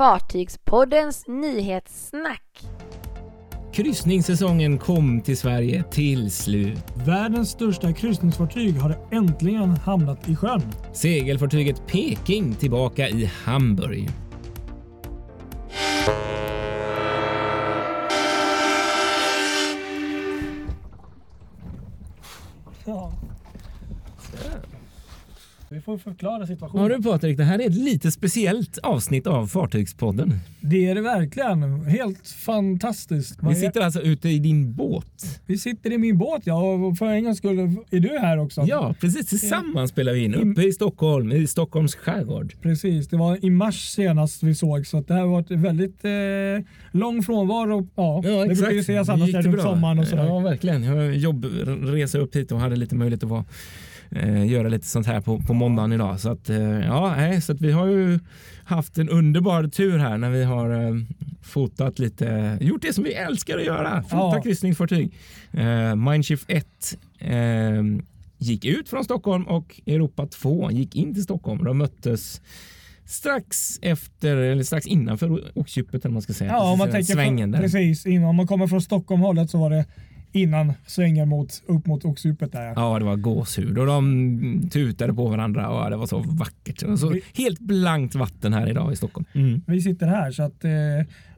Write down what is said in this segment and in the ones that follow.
Fartygspoddens nyhetssnack. Kryssningssäsongen kom till Sverige till slut. Världens största kryssningsfartyg har äntligen hamnat i sjön. Segelfartyget Peking tillbaka i Hamburg. Vi får förklara situationen. Ja du Patrik, det här är ett lite speciellt avsnitt av Fartygspodden. Det är det verkligen. Helt fantastiskt. Vi sitter alltså ute i din båt. Vi sitter i min båt ja och för en gångs skull är du här också. Ja, precis. Tillsammans spelar vi in uppe i Stockholm, i Stockholms skärgård. Precis, det var i mars senast vi såg så det här har varit väldigt eh, lång frånvaro. Ja, Ja, det exakt. brukar ju ses annars det runt sommaren och sådär. Ja, verkligen. Jag har jobbresa upp hit och hade lite möjlighet att vara, göra lite sånt här på, på måndagen idag. Så att, eh, ja, så att vi har ju haft en underbar tur här när vi har eh, fotat lite, gjort det som vi älskar att göra, fota Ja. kryssningsfartyg. Eh, Mindshift 1 eh, gick ut från Stockholm och Europa 2 gick in till Stockholm. De möttes strax efter, eller strax innanför oxdjupet eller man ska säga. Ja, om man tänker svängen där. precis innan om man kommer från Stockholm hållet så var det innan svängen mot, upp mot oxdjupet där. Ja, det var gåshud och de tutade på varandra och det var så vackert. Så helt blankt vatten här idag i Stockholm. Mm. Vi sitter här så att eh,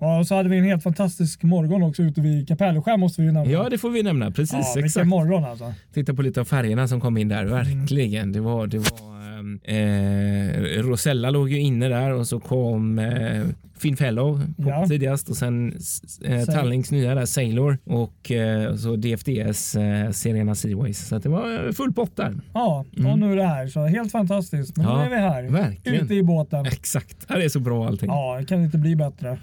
ja, och så hade vi en helt fantastisk morgon också ute vid Kapellskär måste vi ju nämna. Ja, det får vi nämna. Precis, ja, exakt. morgon alltså. Titta på lite av färgerna som kom in där. Verkligen. Det var, det var ehm, eh, Rosella låg ju inne där och så kom eh, Finn Fellow Ja. tidigast och sen eh, Tallings nya där, Sailor och eh, så DFDS eh, Serena Seaways. Så det var full pott där. Ja, och Mm. nu är det här så helt fantastiskt. Men Ja, nu är vi här verkligen. ute i båten. Exakt. Ja, Det är så bra allting. Ja, det kan inte bli bättre.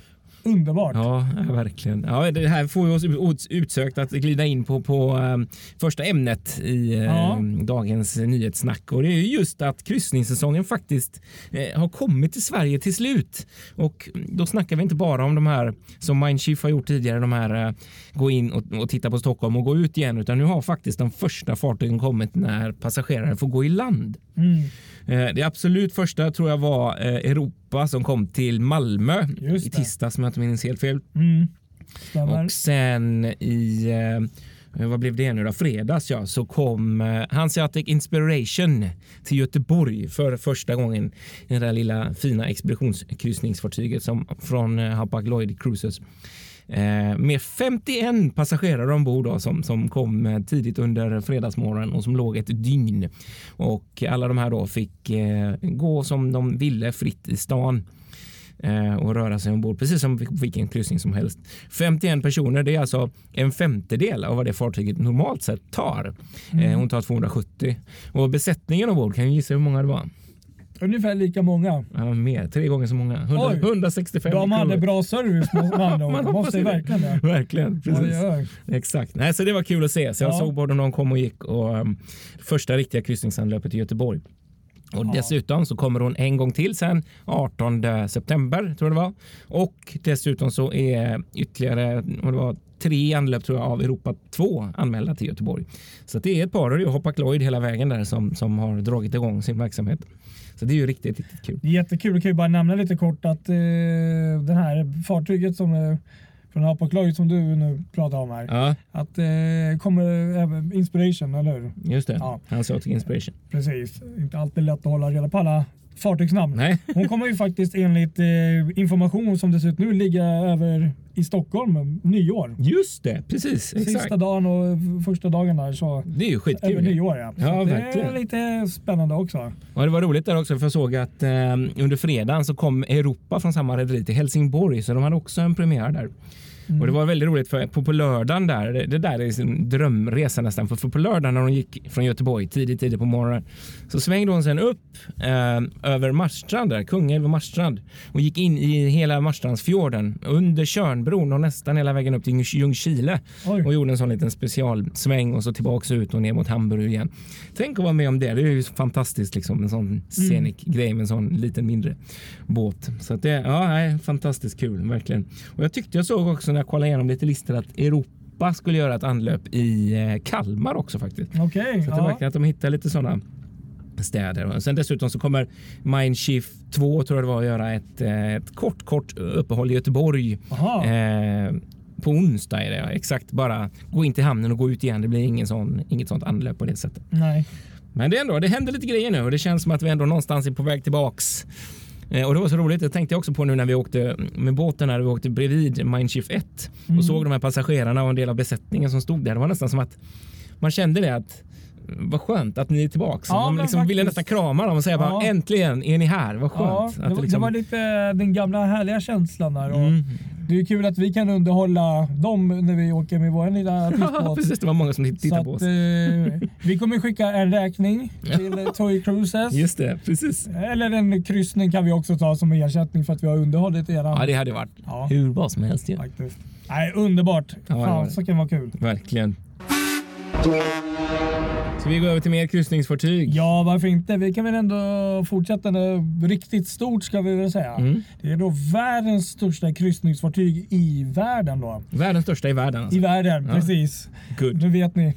Underbart. Ja, verkligen. Ja, det här får ju oss ut- utsökt att glida in på, på ehm, första ämnet i ehm, Ja. dagens nyhetssnack. Och det är ju just att kryssningssäsongen faktiskt eh, har kommit till Sverige till slut. Och då snackar vi inte bara om de här som Mindshift har gjort tidigare, de här eh, gå in och, och titta på Stockholm och gå ut igen, utan nu har faktiskt de första fartygen kommit när passagerare får gå i land. Mm, Eh, Det absolut första tror jag var eh, Europa som kom till Malmö i tisdags om jag inte minns helt fel. mm. Och sen i, eh, vad blev det nu då, fredags ja, så kom eh, Hanseatic Inspiration till Göteborg för första gången i det där lilla fina expeditionskryssningsfartyget som från eh, Hapag Lloyd Cruises. Eh, med 51 passagerare ombord då, som, som kom eh, tidigt under fredagsmorgonen och som låg ett dygn. Och alla de här då fick eh, gå som de ville fritt i stan eh, och röra sig ombord precis som vilken kryssning som helst. 51 personer, det är alltså en femtedel av vad det fartyget normalt sett tar. Eh, hon tar 270 och besättningen ombord kan ju gissa hur många det var. Ungefär lika många. Ja, mer, tre gånger så många. 100, Oj. 165 De hade crew. bra service med andra. Man Måste ju verkligen det. Verkligen, precis. Oj, oj. Exakt. Nej, så det var kul att se. Så jag Ja. såg både när de kom och gick och um, första riktiga kryssningsanlöpet i Göteborg. Och Ja. dessutom så kommer hon en gång till sen 18 september tror jag det var. Och dessutom så är ytterligare det var, tre anlöp tror jag av Europa 2 anmälda till Göteborg. Så det är ett par och det är Hapag Lloyd hela vägen där som, som har dragit igång sin verksamhet. Så det är ju riktigt, riktigt kul. Jättekul. Jag kan ju bara nämna lite kort att eh, det här fartyget som är från Lloyd som du nu pratar om här. Ja, Att eh, kommer även Inspiration, eller hur? just det. Ja. Hanseatic Inspiration. Precis. Inte alltid lätt att hålla reda på alla fartygsnamn. Nej, Hon kommer ju faktiskt enligt eh, information som det ser ut nu ligga över i Stockholm nyår. just det. Precis. Exakt. Sista dagen och första dagen där så Det är ju över skitkul. nyår ja. Ja, det verkligen. är lite spännande också. Och det var roligt där också för jag såg att eh, under fredagen så kom Europa från samma rederi till Helsingborg så de hade också en premiär där. Mm. Och det var väldigt roligt för på, på lördagen där, det, det där är en drömresa nästan. För, för på lördagen när hon gick från Göteborg tidigt, tidigt på morgonen så svängde hon sen upp eh, över Marstrand där, Kungälv och Marstrand och gick in i hela Marstrandsfjorden under Tjörnbron och nästan hela vägen upp till Ljungskile och gjorde en sån liten specialsväng och så tillbaks ut och ner mot Hamburg igen. Tänk att vara med om det. Det är ju fantastiskt liksom en sån scenic grej med en sån liten mindre båt. Så att det ja, fantastiskt kul verkligen. Och jag tyckte jag såg också när jag kollade igenom lite listor att Europa skulle göra ett anlöp i eh, Kalmar också faktiskt. Okej. Så att det verkar att de hittar lite såna städer. Sen dessutom så kommer Mindshift 2 tror jag det var att göra ett, eh, ett kort, kort uppehåll i Göteborg. Eh, på onsdag är det exakt bara gå in till hamnen och gå ut igen. Det blir ingen sån, inget sånt anlöp på det sättet. Nej. Men det, är ändå, det händer lite grejer nu och det känns som att vi ändå någonstans är på väg tillbaks. Eh, och det var så roligt. Det tänkte jag också på nu när vi åkte med båten när vi åkte bredvid Mindshift 1 och mm. såg de här passagerarna och en del av besättningen som stod där. Det var nästan som att man kände det att vad skönt att ni är tillbaka. Ja, Man liksom ville nästan krama dem och säga ja. bara äntligen är ni här. Vad skönt. Ja, det, var, liksom... det var lite den gamla härliga känslan där. Och mm. Det är kul att vi kan underhålla dem när vi åker med vår lilla Ja, precis. Det var många som tittade på oss. Eh, vi kommer skicka en räkning till Toy Cruises. Just det, precis. Eller en kryssning kan vi också ta som ersättning för att vi har underhållit er. Ja, det hade varit ja. hur bra som helst. Ja. Faktiskt. Nej, underbart. Ja, Fan, så kan vara kul. Verkligen. Ska vi gå över till mer kryssningsfartyg? Ja, varför inte? Vi kan väl ändå fortsätta nu. Riktigt stort ska vi väl säga. Mm. Det är då världens största kryssningsfartyg i världen då. Världens största i världen? Alltså. I världen, ja. precis. Good. Nu vet ni.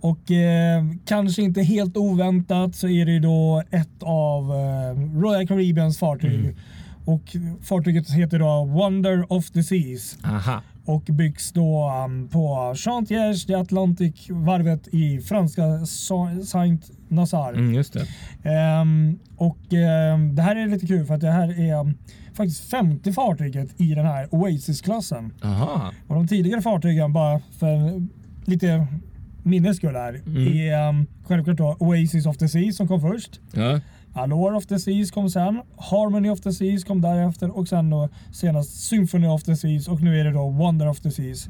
Och eh, kanske inte helt oväntat så är det då ett av eh, Royal Caribbeans fartyg. Mm. Och fartyget heter då Wonder of the Seas. Aha och byggs då um, på Chantiers de Atlantic varvet i franska Saint Nazar. Mm, just det. Um, och um, det här är lite kul för att det här är um, faktiskt femte fartyget i den här Oasis-klassen. Och de tidigare fartygen, bara för lite minnes skull här, mm. är um, självklart då Oasis of the Sea som kom först. Ja. Allure of the Seas kom sen, Harmony of the Seas kom därefter och sen då senast Symphony of the Seas och nu är det då Wonder of the Seas.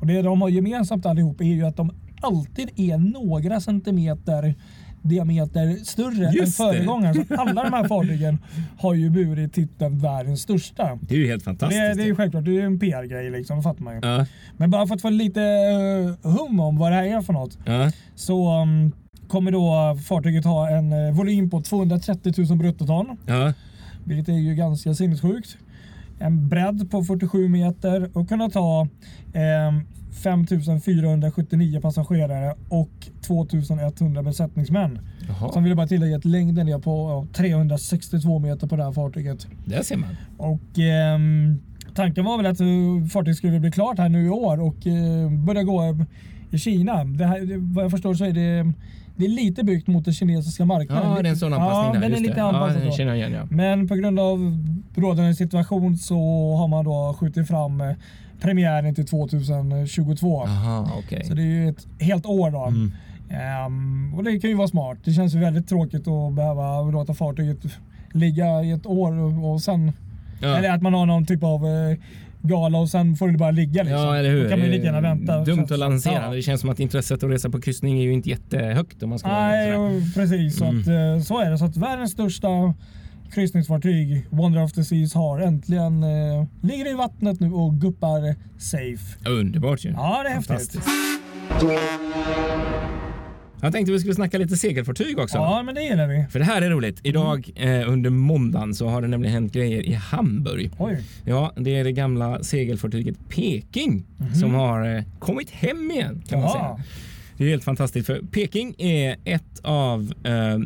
Och det de har gemensamt allihop är ju att de alltid är några centimeter diameter större Just än föregångaren. Så alla de här fartygen har ju burit titeln världens största. Det är ju helt fantastiskt. Det, det är ju självklart, det är en PR-grej liksom, det fattar man ju. Ja. Men bara för att få lite uh, hum om vad det här är för något. Ja. Så um, kommer då fartyget ha en eh, volym på 230 000 bruttoton. Ja. Vilket är ju ganska sinnessjukt. En bredd på 47 meter och kunna ta eh, 5479 passagerare och 2100 besättningsmän. Jaha. Sen vill jag bara tillägga att längden är på 362 meter på det här fartyget. Det ser man. Och eh, tanken var väl att eh, fartyget skulle bli klart här nu i år och eh, börja gå i Kina. Det här, vad jag förstår så är det det är lite byggt mot den kinesiska marknaden. Ja, det är en sån anpassning ja, där. Den är lite anpassad. Ja, igen, ja. Men på grund av rådande situation så har man då skjutit fram eh, premiären till 2022. Aha, okay. Så det är ju ett helt år då. Mm. Um, och det kan ju vara smart. Det känns ju väldigt tråkigt att behöva låta fartyget ligga i ett år och, sen... Ja. Eller att man har någon typ av uh, gala och sen får det bara ligga. Liksom. Ja, eller hur. Då kan man lika gärna vänta. Dumt att lansera. Ja. Det känns som att intresset att resa på kryssning är ju inte jättehögt. Om man ska Nej, precis. Så, mm. att, eh, så är det. Så att världens största kryssningsfartyg, Wonder of the Seas, har äntligen eh, ligger i vattnet nu och guppar safe. Underbart ju. Ja, det är häftigt. Jag tänkte vi skulle snacka lite segelfartyg också. Ja, men det gillar vi. För det här är roligt. Idag mm. eh, under måndagen så har det nämligen hänt grejer i Hamburg. Oj. Ja, det är det gamla segelfartyget Peking mm. som har eh, kommit hem igen kan ja. man säga. Det är helt fantastiskt för Peking är ett av eh,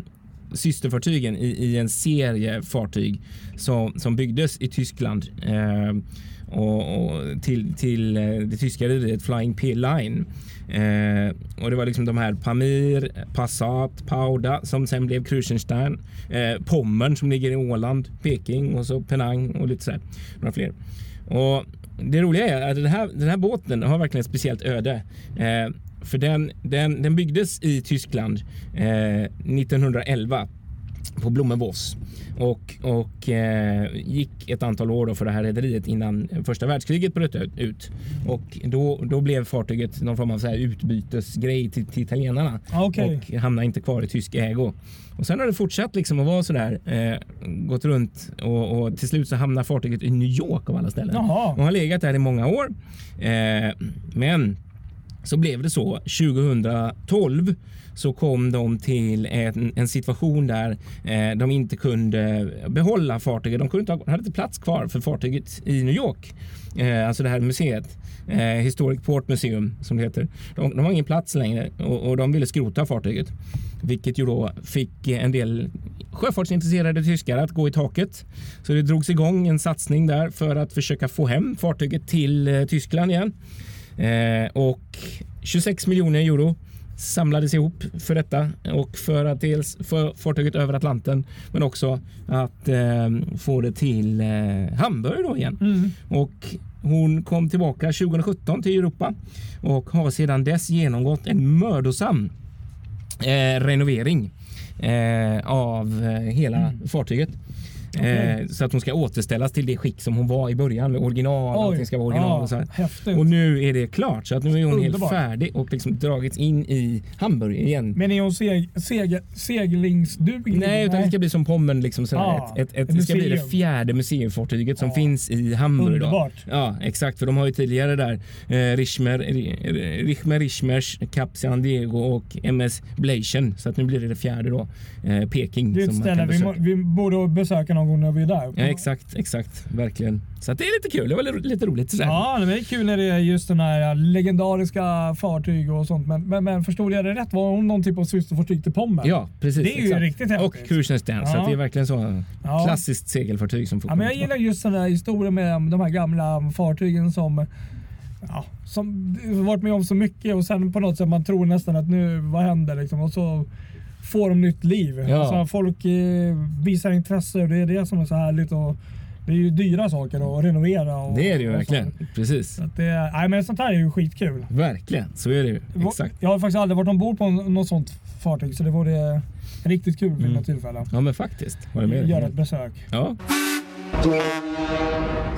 systerfartygen i, i, en serie fartyg som, som byggdes i Tyskland eh, och, och, till, till eh, det tyska rederiet Flying P Line. Eh, och det var liksom de här Pamir, Passat, Pauda som sen blev Krusenstern, eh, Pommern som ligger i Åland, Peking och så Penang och lite sådär. Några fler. Och det roliga är att den här, den här båten har verkligen ett speciellt öde. Eh, för den, den, den byggdes i Tyskland eh, 1911 på Blommenvoss och, och eh, gick ett antal år för det här rederiet innan första världskriget bröt ut. Och då, då blev fartyget någon form av så här utbytesgrej till, till italienarna ah, okay. och hamnade inte kvar i tysk ägo. Och sen har det fortsatt liksom att vara sådär, eh, gått runt och, och, till slut så hamnar fartyget i New York av alla ställen. Jaha. Och har legat där i många år. Eh, men så blev det så 2012 så kom de till en, en situation där eh, de inte kunde behålla fartyget. De kunde inte, ha- hade inte plats kvar för fartyget i New York. Eh, alltså det här museet. Eh, Historic Port Museum som det heter. De, de har ingen plats längre och, och de ville skrota fartyget. Vilket ju då fick en del sjöfartsintresserade tyskar att gå i taket. Så det drogs igång en satsning där för att försöka få hem fartyget till eh, Tyskland igen. Eh, och 26 miljoner euro samlades ihop för detta och för att dels få fartyget över Atlanten men också att eh, få det till eh, Hamburg då igen. Mm. Och hon kom tillbaka 2017 till Europa och har sedan dess genomgått en mödosam eh, renovering eh, av eh, hela fartyget. Okej. Eh, så att hon ska återställas till det skick som hon var i början med original. Allting ska vara original. och så här. Och nu är det klart så att nu är hon Underbart. helt färdig och liksom dragits in i Hamburg igen. Men är hon seg, seg, seglingsduglig? Nej, utan det ska bli som Pommern. Liksom sådär. Ah, ett, ett, ett, ett det ska bli det fjärde museifartyget som Ja. finns i Hamburg. Då. Underbart. Ja, exakt. För de har ju tidigare där eh, Richmer, Ri- Richmer Richmers, Cap San Diego och MS Blation. Så att nu blir det det fjärde då. Eh, Peking. Det är ett ställe vi, må, vi borde besöka någon gång när vi är där. Ja, exakt, exakt. Verkligen. Så det är lite kul. Det var li- lite roligt. Sådär. Ja, det är kul när det är just den här legendariska fartyg och sånt. Men, men, men förstod jag det rätt? Var hon någon typ av systerfartyg till Pommern? Ja, precis. Det är ju exakt. riktigt häftigt. Och Cruisenstern. Så Ja. att det är verkligen så. Ja. Klassiskt segelfartyg som får Ja, men jag gillar just den där historien med de här gamla fartygen som Ja, som varit med om så mycket och sen på något sätt man tror nästan att nu, vad händer liksom? Och så får de nytt liv. Ja. Alltså, folk eh, visar intresse och det är det som är så härligt. Och det är ju dyra saker att renovera. Och, Det är det ju och så. verkligen. Precis. Så att det, nej, men sånt här är ju skitkul. Verkligen, så är det ju. Exakt. Jag har faktiskt aldrig varit ombord på något sånt fartyg så det vore riktigt kul vid Mm. något tillfälle. Ja men faktiskt. Håller med. Göra ett besök. Ja.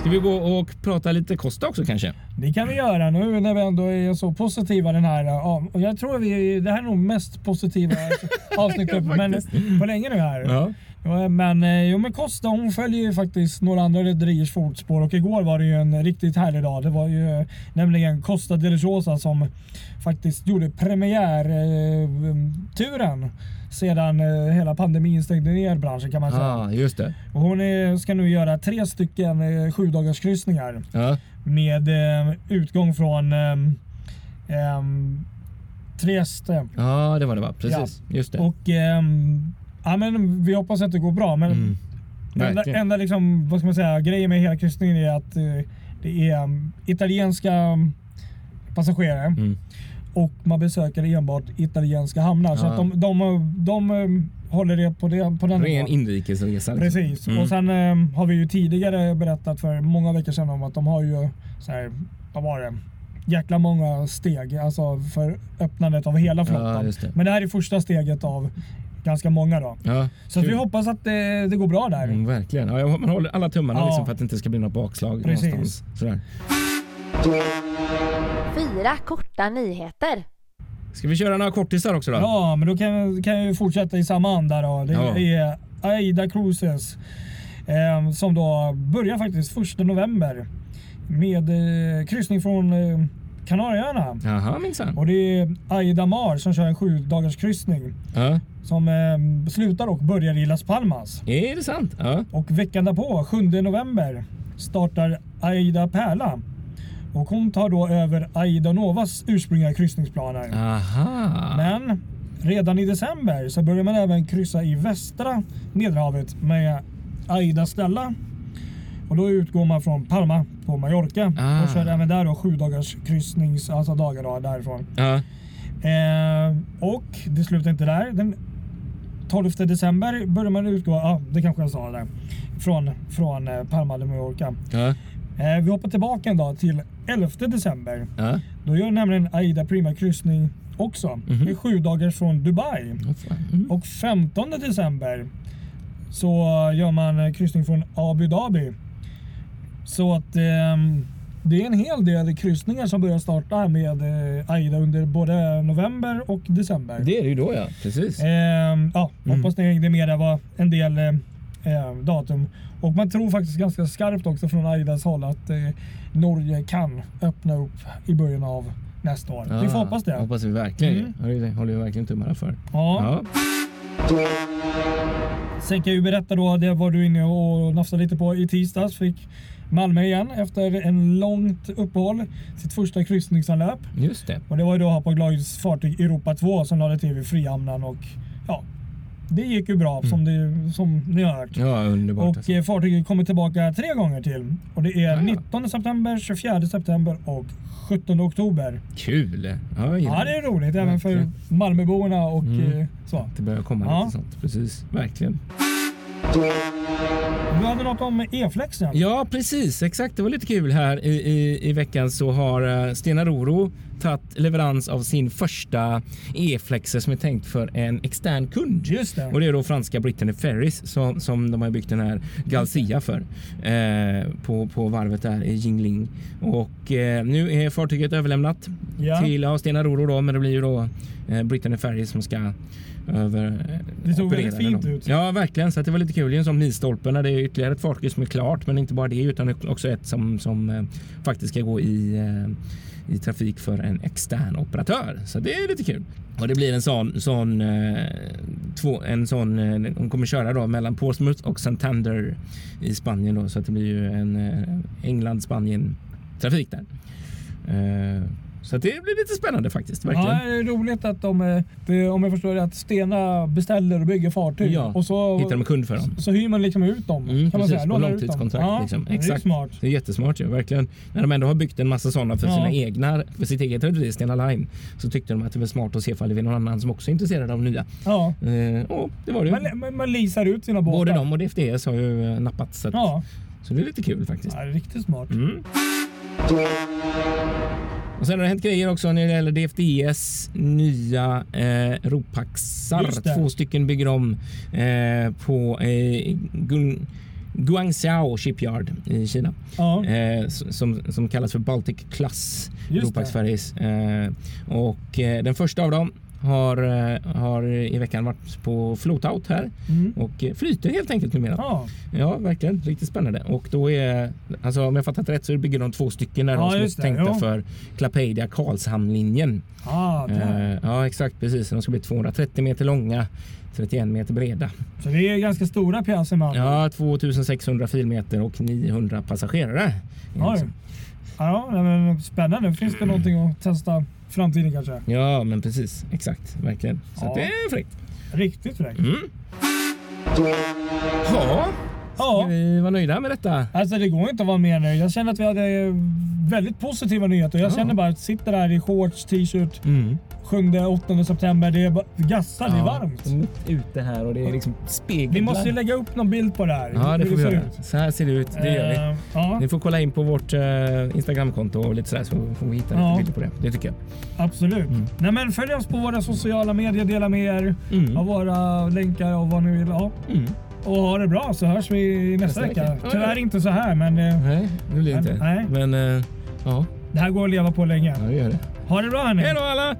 Ska vi gå och prata lite Costa också kanske? Det kan vi göra nu när vi ändå är så positiva den här. Ja, och jag tror vi, det här är nog mest positiva avsnittet Ja, men, på länge nu här. Ja. Men, eh, jo, men Costa hon följer ju faktiskt några andra rederiers fotspår och igår var det ju en riktigt härlig dag. Det var ju eh, nämligen Costa del Rosa som faktiskt gjorde premiärturen sedan eh, hela pandemin stängde ner branschen kan man säga. Ah, just det. Och hon är, ska nu göra tre stycken eh, sju dagars kryssningar Ja. med eh, utgång från eh, ehm, Trieste. ja, det var det va? Precis. Just det. Och ehm, ja, men vi hoppas att det går bra. Men Mm. enda, enda liksom, vad ska man säga, grejen med hela kryssningen är att eh, det är italienska passagerare Mm. Och man besöker enbart italienska hamnar. Så Ja. att de, de, de, de håller det på, det, på den Ren inrikesresa. Precis. Mm. Och sen eh, har vi ju tidigare berättat för många veckor sedan om att de har ju så här, vad var det? Jäkla många steg alltså för öppnandet av hela flottan. Ja, det. Men det här är första steget av ganska många då. Ja, Så vi hoppas att det, det går bra där. Mm, verkligen. Ja, man håller alla tummarna liksom för att det inte ska bli något bakslag Precis. någonstans. Sådär. Fyra korta nyheter. Ska vi köra några kortisar också då? Ja, men då kan, kan jag ju fortsätta i samma anda då. Det Ja. är Aida Cruises eh, som då börjar faktiskt 1 november med eh, kryssning från eh, Kanarieöarna. Jaha minsann. Och det är Aida Mar som kör en sju dagars kryssning Ja. som eh, slutar och börjar i Las Palmas. Är det sant? Ja. Och veckan därpå, 7 november, startar Aida Pärla. Och hon tar då över Aida Novas ursprungliga kryssningsplaner. Aha. Men redan i december så börjar man även kryssa i västra Medelhavet med Aida Stella. Och då utgår man från Palma på Mallorca Ah. och kör även där då sju dagars kryssnings, alltså dagar då, därifrån. Ja. Eh, och det slutar inte där. Den 12 december börjar man utgå, ja det kanske jag sa där, från, från eh, Palma de Mallorca. Eh, vi hoppar tillbaka en dag till 11 december. Ja. Då gör nämligen Aida Prima kryssning också. Mhm. Det är sju dagar från Dubai. Mm. Och 15 december så gör man eh, kryssning från Abu Dhabi. Så att ehm, det är en hel del kryssningar som börjar starta med eh, Aida under både november och december. Det är det ju då ja. Precis. Ehm, ja, Mm. hoppas ni hängde med. Det var en del eh, datum. Och man tror faktiskt ganska skarpt också från Aidas håll att eh, Norge kan öppna upp i början av nästa år. Vi får hoppas det. hoppas vi verkligen. Mm. Det håller vi verkligen tummarna för. Ja. Ja. Sen kan jag ju berätta då, det var du inne och nafsade lite på i tisdags. Fick Malmö igen efter en långt uppehåll. Sitt första kryssningsanlöp. Just det. Och det var ju då Hapag Lloyds fartyg Europa 2 som lade till vid Frihamnen och ja, det gick ju bra som, det, som ni har hört. Ja, underbart. Och alltså. eh, fartyget kommer tillbaka tre gånger till. Och det är Ja, ja. 19 september, 24 september och 17 oktober. Kul! Ja, Ja, det är roligt även för Verkligen. Malmöborna och Mm. eh, så. Det börjar komma Ja. lite sånt. Precis, verkligen. Du hade något om E-flexen? Ja, precis. Exakt. Det var lite kul här i, i, i veckan så har eh, Stena Roro tagit leverans av sin första E-flexer som är tänkt för en extern kund. Just det. Och det är då franska Brittany Ferries som, som de har byggt den här Galcia för eh, på, på varvet där i Jingling. Och eh, nu är fartyget överlämnat Ja. till ja, Stena Roro då, men det blir ju då eh, Brittany Ferries som ska över eh, Det såg väldigt fint ut. Ja, verkligen. Så det var lite kul. Det är en sån milstolpe när det är ytterligare ett fartyg som är klart, men inte bara det utan också ett som, som eh, faktiskt ska gå i eh, i trafik för en extern operatör. Så det är lite kul. Och det blir en sån, sån, eh, två, en sån, eh, de kommer köra då mellan Portsmouth och Santander i Spanien då, så att det blir ju en eh, England-Spanien trafik där. Så det blir lite spännande faktiskt, verkligen. Ja, det är roligt att de, eh, det, om jag förstår det, att Stena beställer och bygger fartyg. Ja, och så, Hittar de kund för dem. så hyr man liksom ut dem. Mm, kan man precis, säga. ut dem. långtidskontrakt, Ja, liksom. Det är Exakt. smart. Det är jättesmart ju, verkligen. När de ändå har byggt en massa sådana för Ja. sina egna, för sitt eget rederi Stena Line, så tyckte de att det var smart att se ifall det är någon annan som också är intresserad av nya. Ja. Eh, och det var det. Man, man, man leasar ut sina båtar. Både de och DFDS har ju eh, nappat. Så, att, Ja, så det är lite kul faktiskt. ja det är riktigt smart. Mm. Och sen har det hänt grejer också när det gäller DFDS nya eh, ropaxar. Två stycken bygger de eh, på eh, Gun- Guangzhou Shipyard i Kina. Ja. Eh, som, som kallas för Baltic Class Ropax. Ferries. Eh, och eh, den första av dem har, eh, har i veckan varit på floatout här Mm. och flyter helt enkelt numera. Ja. Ja, verkligen. Riktigt spännande. Och då är, alltså om jag fattat rätt så bygger de två stycken där Ja, de som är tänkta Jo. för Klapedia Karlshamnlinjen. Ah. Eh, ja, exakt precis. De ska bli 230 meter långa, 31 meter breda. Så det är ganska stora pjäser man. Ja, 2600 filmeter och 900 passagerare. Ja, nej, men spännande. Finns det någonting att testa framtiden kanske? Ja, men precis. Exakt, verkligen. Så Ja. det är fräckt. Riktigt fräckt. Mm. Ja, Ja. vi vara nöjda med detta? Alltså det går inte att vara mer nöjd. Jag känner att vi hade väldigt positiva nyheter. Jag Ja. känner bara att sitter där i shorts, t-shirt, Mm. 7-8 september. Det är bara gassar, det är varmt. Mitt ute här och det är liksom spegel. Vi måste ju lägga upp någon bild på det här. Ja, det får vi göra. ut. Så här ser det ut. Det gör vi. Eh, Ja, Ni får kolla in på vårt eh, Instagramkonto och lite sådär så får vi hitta Ja. lite bilder på det. Det tycker jag. absolut. Mm. Nej, men följ oss på våra sociala medier, dela med er Mm. av våra länkar och vad ni vill ha. Mm. Och ha det bra så hörs vi nästa, Nästa vecka. vecka. Ja, Tyvärr inte så här men eh, Nej, det blir det inte. Nej. Men eh, ja, det här går att leva på länge. ja, det gör det. Ha det bra hörni! Hej då alla!